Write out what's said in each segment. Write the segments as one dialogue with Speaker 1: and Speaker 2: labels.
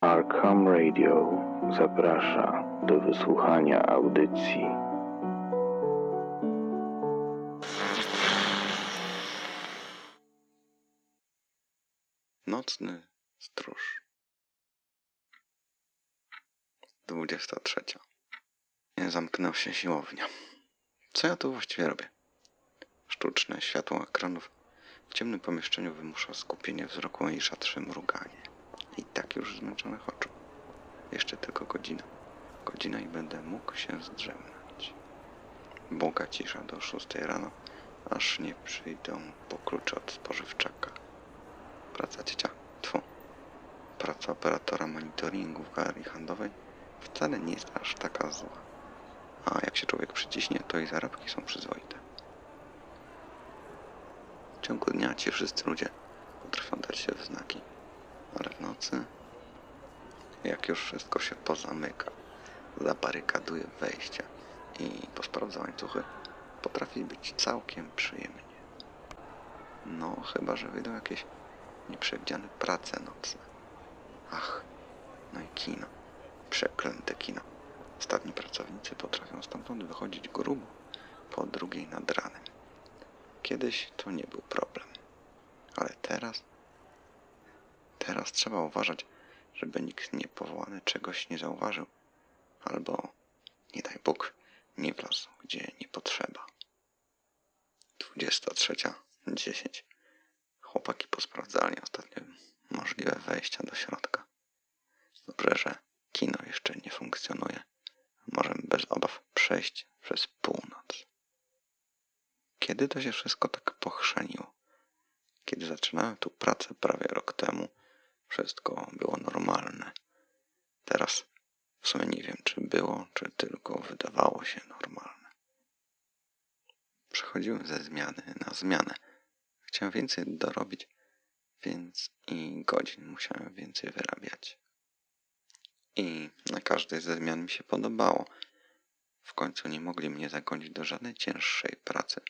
Speaker 1: Arkham Radio zaprasza do wysłuchania audycji.
Speaker 2: Nocny stróż. 23. Nie zamknął się siłownia. Co ja tu właściwie robię? Sztuczne światło ekranów w ciemnym pomieszczeniu wymusza skupienie wzroku i szatrzy mruganie. I tak już zmęczonych oczu. Jeszcze tylko godzina. Godzina i będę mógł się zdrzemnąć. Boga cisza do szóstej rano, aż nie przyjdą po klucze od spożywczaka. Praca ciecia, tfu. Praca operatora monitoringu w galerii handlowej wcale nie jest aż taka zła. A jak się człowiek przyciśnie, to i zarobki są przyzwoite. W ciągu dnia ci wszyscy ludzie potrafią dać się w znaki, ale w nocy, jak już wszystko się pozamyka, zabarykaduje wejścia i posprawdza łańcuchy, potrafi być całkiem przyjemnie. No, chyba, że wyjdą jakieś nieprzewidziane prace nocne. Ach, no i kino. Przeklęte kino. Ostatni pracownicy potrafią stamtąd wychodzić grubo po drugiej nad ranem. Kiedyś to nie był problem. Ale teraz... Teraz trzeba uważać, żeby nikt niepowołany czegoś nie zauważył. Albo, nie daj Bóg, nie wlazł, gdzie nie potrzeba. 23.10 Chłopaki posprawdzali ostatnio możliwe wejścia do środka. Dobrze, że kino jeszcze nie funkcjonuje. Możemy bez obaw przejść przez północ. Kiedy to się wszystko tak pochrzaniło? Kiedy zaczynałem tu pracę prawie rok temu, wszystko było normalne. Teraz w sumie nie wiem, czy było, czy tylko wydawało się normalne. Przechodziłem ze zmiany na zmianę. Chciałem więcej dorobić, więc i godzin musiałem więcej wyrabiać. I na każdej ze zmian mi się podobało. W końcu nie mogli mnie zagonić do żadnej cięższej pracy.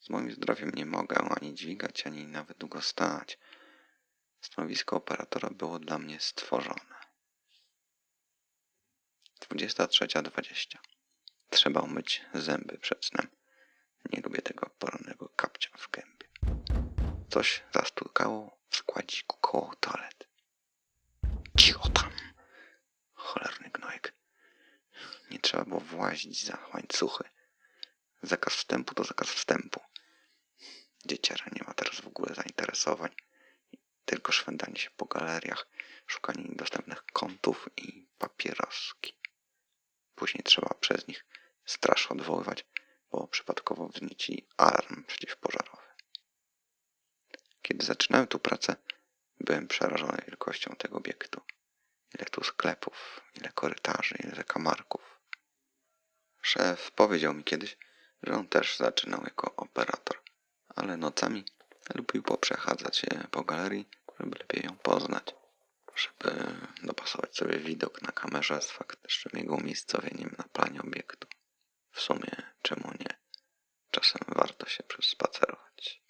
Speaker 2: Z moim zdrowiem nie mogę ani dźwigać, ani nawet długo stać. Stanowisko operatora było dla mnie stworzone. 23.20 Trzeba umyć zęby przed snem. Nie lubię tego porannego kapcia w gębie. Coś zastukało w składziku koło toalet. Cicho tam! Cholerny gnojek. Nie trzeba było włazić za łańcuchy. Zakaz wstępu to zakaz wstępu. Dzieciara nie ma teraz w ogóle zainteresowań. Tylko szwendanie się po galeriach, szukanie niedostępnych kątów i papieroski. Później trzeba przez nich straż odwoływać, bo przypadkowo wznieci alarm przeciwpożarowy. Kiedy zaczynałem tu pracę, byłem przerażony wielkością tego obiektu. Ile tu sklepów, ile korytarzy, ile zakamarków. Szef powiedział mi kiedyś, że on też zaczynał jako operator, ale nocami lubił poprzechadzać się po galerii, żeby lepiej ją poznać, żeby dopasować sobie widok na kamerze z faktycznym jego umiejscowieniem na planie obiektu. W sumie, czemu nie? Czasem warto się przespacerować.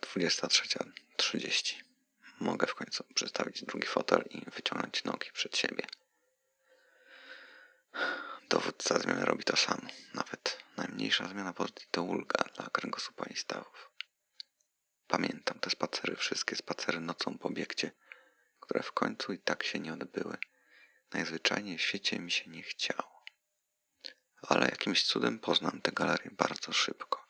Speaker 2: 23.30 Mogę w końcu przestawić drugi fotel i wyciągnąć nogi przed siebie. Dowódca zmiany robi to samo. Nawet najmniejsza zmiana pozycji to ulga dla kręgosłupa i stawów. Pamiętam te spacery, wszystkie spacery nocą po obiekcie, które w końcu i tak się nie odbyły. Najzwyczajniej w świecie mi się nie chciało. Ale jakimś cudem poznam tę galerię bardzo szybko.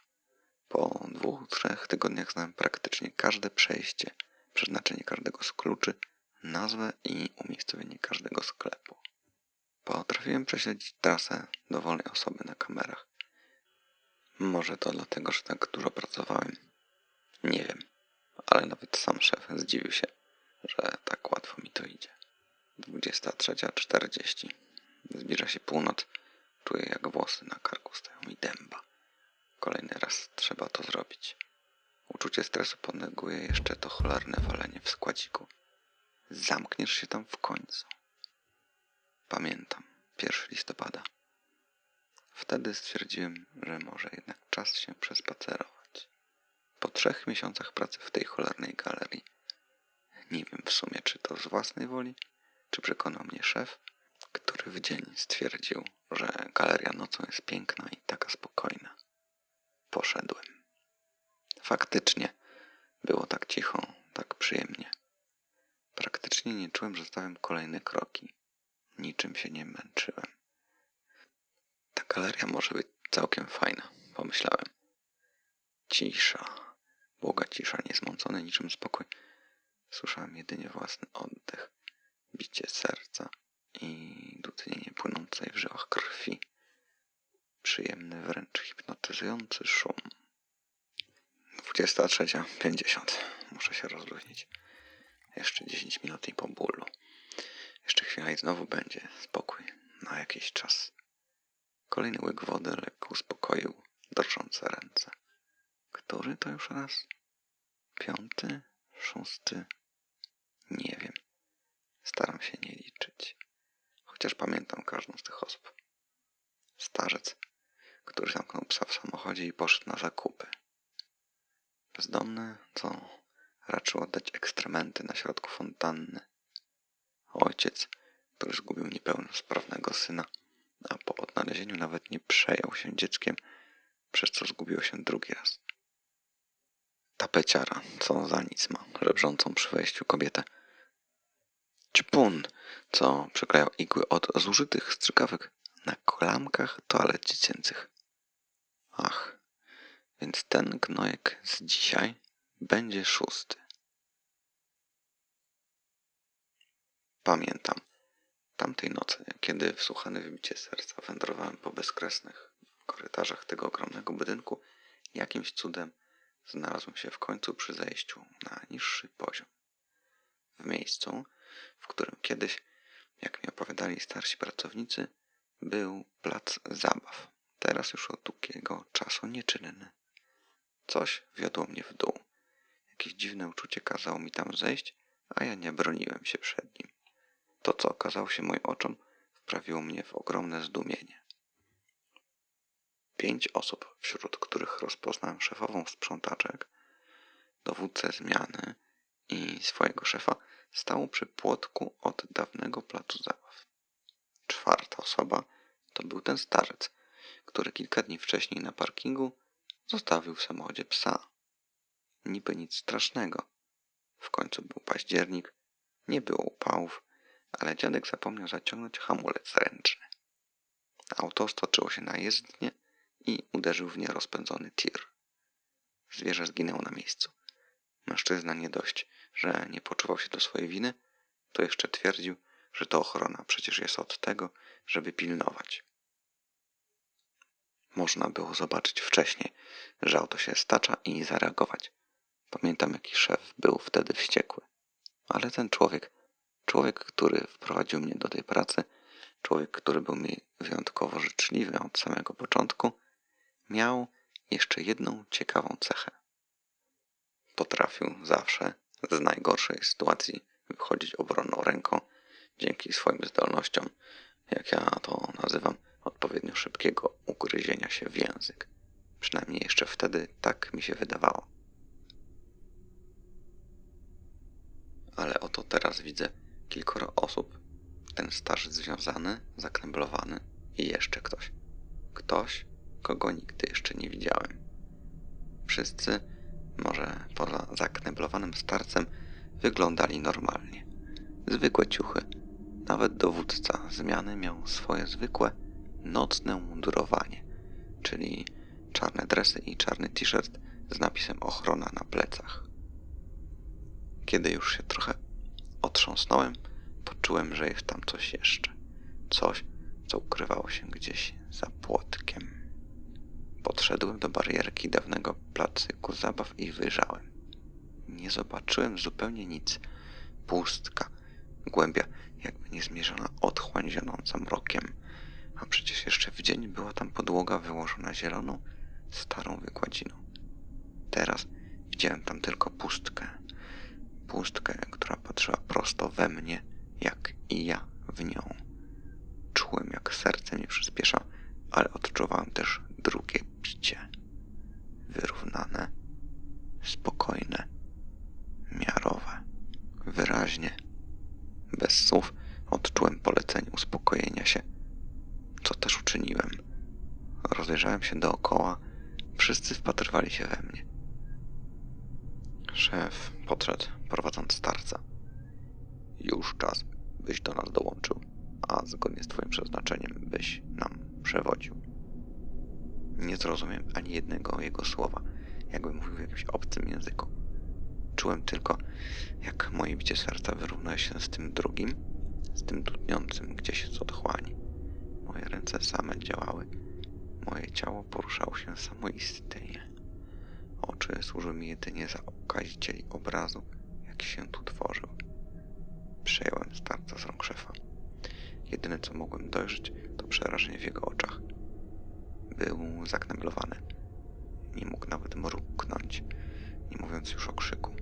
Speaker 2: Po dwóch, trzech tygodniach znałem praktycznie każde przejście, przeznaczenie każdego z kluczy, nazwę i umiejscowienie każdego sklepu. Potrafiłem prześledzić trasę dowolnej osoby na kamerach. Może to dlatego, że tak dużo pracowałem. Nie wiem, ale nawet sam szef zdziwił się, że tak łatwo mi to idzie. 23.40 Zbliża się północ. Czuję jak włosy na karku stają mi dęba. Kolejny raz trzeba to zrobić. Uczucie stresu podneguje jeszcze to cholerne walenie w składziku. Zamkniesz się tam w końcu. Pamiętam, 1 listopada. Wtedy stwierdziłem, że może jednak czas się przespacerować. Trzech miesiącach pracy w tej cholernej galerii Nie wiem w sumie, czy to z własnej woli, czy przekonał mnie szef, który w dzień stwierdził, że galeria nocą jest piękna i taka spokojna. Poszedłem. Faktycznie było tak cicho, tak przyjemnie. Praktycznie nie czułem, że stawiam kolejne kroki. Niczym się nie męczyłem. Ta galeria może być całkiem fajna, pomyślałem. Cisza, błoga cisza, niezmącony niczym spokój. Słyszałem jedynie własny oddech, bicie serca i dudnienie płynącej w żyłach krwi. Przyjemny, wręcz hipnotyzujący szum. 23.50. Muszę się rozluźnić. Jeszcze 10 minut i po bólu. Jeszcze chwila i znowu będzie spokój na jakiś czas. Kolejny łyk wody lekko uspokoił drżące ręce. Który to już raz? Piąty? Szósty? Nie wiem. Staram się nie liczyć. Chociaż pamiętam każdą z tych osób. Starzec, który zamknął psa w samochodzie i poszedł na zakupy. Bezdomny, co raczył oddać ekstrementy na środku fontanny. Ojciec, który zgubił niepełnosprawnego syna, a po odnalezieniu nawet nie przejął się dzieckiem, przez co zgubiło się drugi raz. Tapeciara, co za nic ma, żebrzącą przy wejściu kobietę. Ćpun, co przyklejał igły od zużytych strzykawek na klamkach toalet dziecięcych. Ach, więc ten gnojek z dzisiaj będzie szósty. Pamiętam tamtej nocy, kiedy wsłuchany w bicie serca wędrowałem po bezkresnych korytarzach tego ogromnego budynku, jakimś cudem znalazłem się w końcu przy zejściu na niższy poziom. W miejscu, w którym kiedyś, jak mi opowiadali starsi pracownicy, był plac zabaw, teraz już od długiego czasu nieczynny. Coś wiodło mnie w dół. Jakieś dziwne uczucie kazało mi tam zejść, a ja nie broniłem się przed nim. To, co okazało się moim oczom, wprawiło mnie w ogromne zdumienie. Pięć osób, wśród których rozpoznałem szefową sprzątaczek, dowódcę zmiany i swojego szefa, stało przy płotku od dawnego placu zabaw. Czwarta osoba to był ten starzec, który kilka dni wcześniej na parkingu zostawił w samochodzie psa. Niby nic strasznego. W końcu był październik, nie było upałów, ale dziadek zapomniał zaciągnąć hamulec ręczny. Auto stoczyło się na jezdnię i uderzył w nie rozpędzony tir. Zwierzę zginęło na miejscu. Mężczyzna nie dość, że nie poczuwał się do swojej winy, to jeszcze twierdził, że to ochrona przecież jest od tego, żeby pilnować. Można było zobaczyć wcześniej, że auto się stacza i zareagować. Pamiętam, jaki szef był wtedy wściekły. Ale ten człowiek, człowiek, który wprowadził mnie do tej pracy, człowiek, który był mi wyjątkowo życzliwy od samego początku, miał jeszcze jedną ciekawą cechę. Potrafił zawsze z najgorszej sytuacji wychodzić obronną ręką dzięki swoim zdolnościom, jak ja to nazywam, odpowiednio szybkiego ugryzienia się w język. Przynajmniej jeszcze wtedy tak mi się wydawało. Ale oto teraz widzę kilkoro osób. Ten starzec związany, zakneblowany i jeszcze ktoś. Ktoś, kogo nigdy jeszcze nie widziałem. Wszyscy, może poza zakneblowanym starcem, wyglądali normalnie. Zwykłe ciuchy. Nawet dowódca zmiany miał swoje zwykłe, nocne mundurowanie, czyli czarne dresy i czarny t-shirt z napisem ochrona na plecach. Kiedy już się trochę otrząsnąłem, poczułem, że jest tam coś jeszcze. Coś, co ukrywało się gdzieś za płotkiem. Podszedłem do barierki dawnego placyku zabaw i wyjrzałem. Nie zobaczyłem zupełnie nic. Pustka, głębia jakby niezmierzona otchłań zionąca mrokiem. A przecież jeszcze w dzień była tam podłoga wyłożona zieloną, starą wykładziną. Teraz widziałem tam tylko pustkę. Pustkę, która patrzyła prosto we mnie, jak i ja w nią. Czułem, jak serce mi przyspiesza, ale odczuwałem też. Wyrównane, spokojne, miarowe, wyraźnie, bez słów, odczułem polecenie uspokojenia się, co też uczyniłem. Rozejrzałem się dookoła, wszyscy wpatrywali się we mnie. Szef podszedł, prowadząc starca. Już czas, byś do nas dołączył, a zgodnie z twoim przeznaczeniem byś nam przewodził. Nie zrozumiem ani jednego jego słowa, jakby mówił w jakimś obcym języku. Czułem tylko, jak moje bicie serca wyrównuje się z tym drugim, z tym dudniącym gdzieś z otchłani. Moje ręce same działały, moje ciało poruszało się samoistnie. Oczy służyły mi jedynie za okazicieli obrazu, jaki się tu tworzył. Przejąłem starca z rąk szefa. Jedyne co mogłem dojrzeć, to przerażenie w jego oczach. Był zakneblowany. Nie mógł nawet mruknąć, nie mówiąc już o krzyku.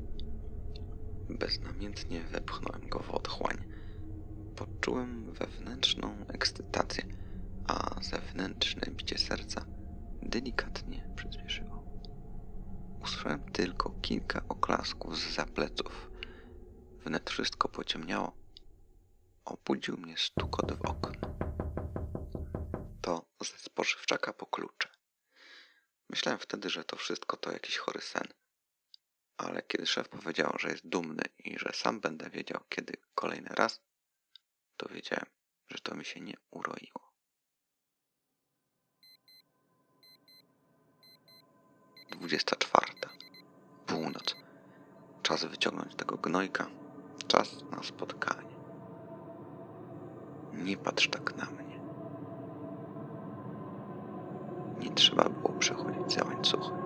Speaker 2: Beznamiętnie wepchnąłem go w otchłań. Poczułem wewnętrzną ekscytację, a zewnętrzne bicie serca delikatnie przyspieszyło. Usłyszałem tylko kilka oklasków z pleców. Wnet wszystko pociemniało. Obudził mnie stukot w okno. Spożywczaka po klucze. Myślałem wtedy, że to wszystko to jakiś chory sen. Ale kiedy szef powiedział, że jest dumny i że sam będę wiedział, kiedy kolejny raz, to wiedziałem, że to mi się nie uroiło. Dwudziesta czwarta. Północ. Czas wyciągnąć tego gnojka. Czas na spotkanie. Nie patrz tak na mnie. Trzeba było przechodzić za łańcuchy.